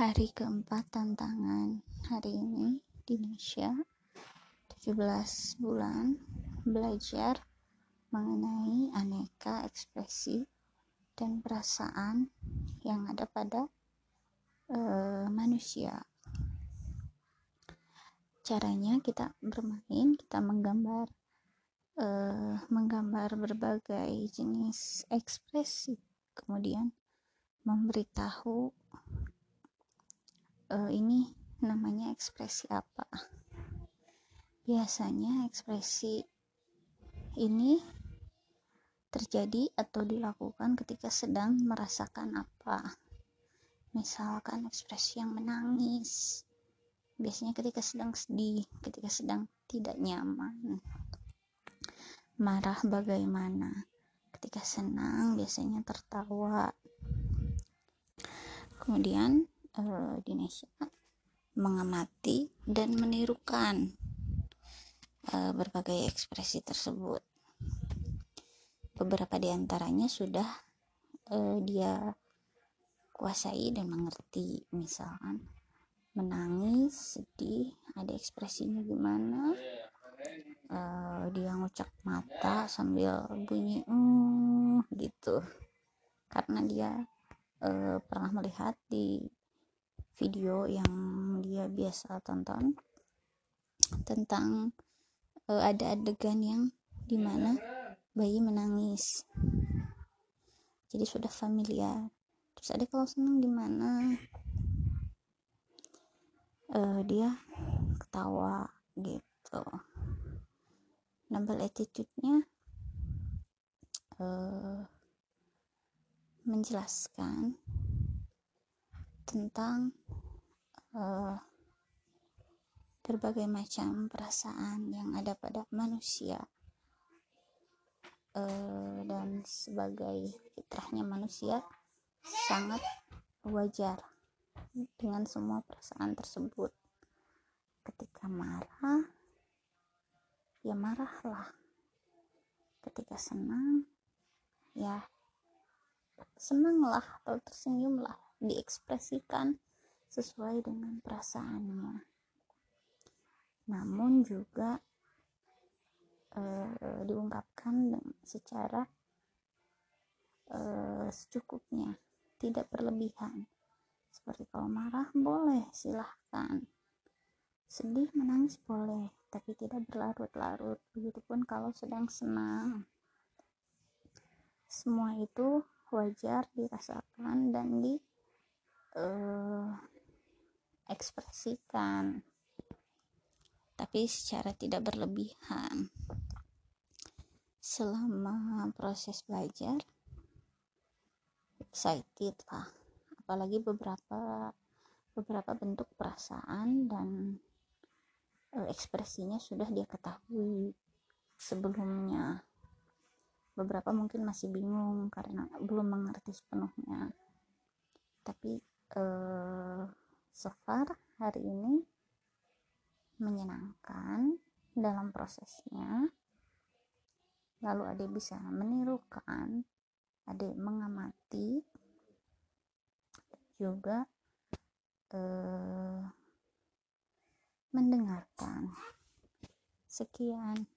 hari keempat tantangan hari ini di Indonesia. 17 bulan belajar mengenai aneka ekspresi dan perasaan yang ada pada uh, manusia. Caranya kita bermain kita menggambar uh, menggambar berbagai jenis ekspresi. Kemudian memberitahu uh, ini namanya ekspresi apa? Biasanya ekspresi ini terjadi atau dilakukan ketika sedang merasakan apa? Misalkan ekspresi yang menangis. Biasanya ketika sedang sedih ketika sedang tidak nyaman. Marah bagaimana? Ketika senang biasanya tertawa. Kemudian uh, Indonesia mengamati dan menirukan uh, berbagai ekspresi tersebut. Beberapa di antaranya sudah uh, dia kuasai dan mengerti, misalkan menangis, sedih, ada ekspresinya gimana, uh, dia ngucap mata sambil bunyi uh, gitu, karena dia uh, pernah melihat di video yang dia biasa tonton tentang uh, ada adegan yang di mana bayi menangis. Jadi sudah familiar. Terus ada kalau senang gimana uh, dia ketawa gitu. Double attitude-nya uh, menjelaskan tentang uh, berbagai macam perasaan yang ada pada manusia. Uh, dan sebagai fitrahnya manusia sangat wajar dengan semua perasaan tersebut. Ketika marah ya marahlah. Ketika senang ya senanglah atau tersenyumlah diekspresikan sesuai dengan perasaannya. Namun juga e, diungkapkan secara e, secukupnya, tidak berlebihan. Seperti kalau marah boleh, silahkan. Sedih menangis boleh, tapi tidak berlarut-larut. Begitupun kalau sedang senang. Semua itu wajar dirasakan dan di uh, ekspresikan tapi secara tidak berlebihan. Selama proses belajar excited lah. Apalagi beberapa beberapa bentuk perasaan dan uh, ekspresinya sudah dia ketahui sebelumnya. Beberapa mungkin masih bingung karena belum mengerti sepenuhnya. Tapi uh, so far hari ini menyenangkan dalam prosesnya. Lalu adik bisa menirukan adik mengamati juga uh, mendengarkan. Sekian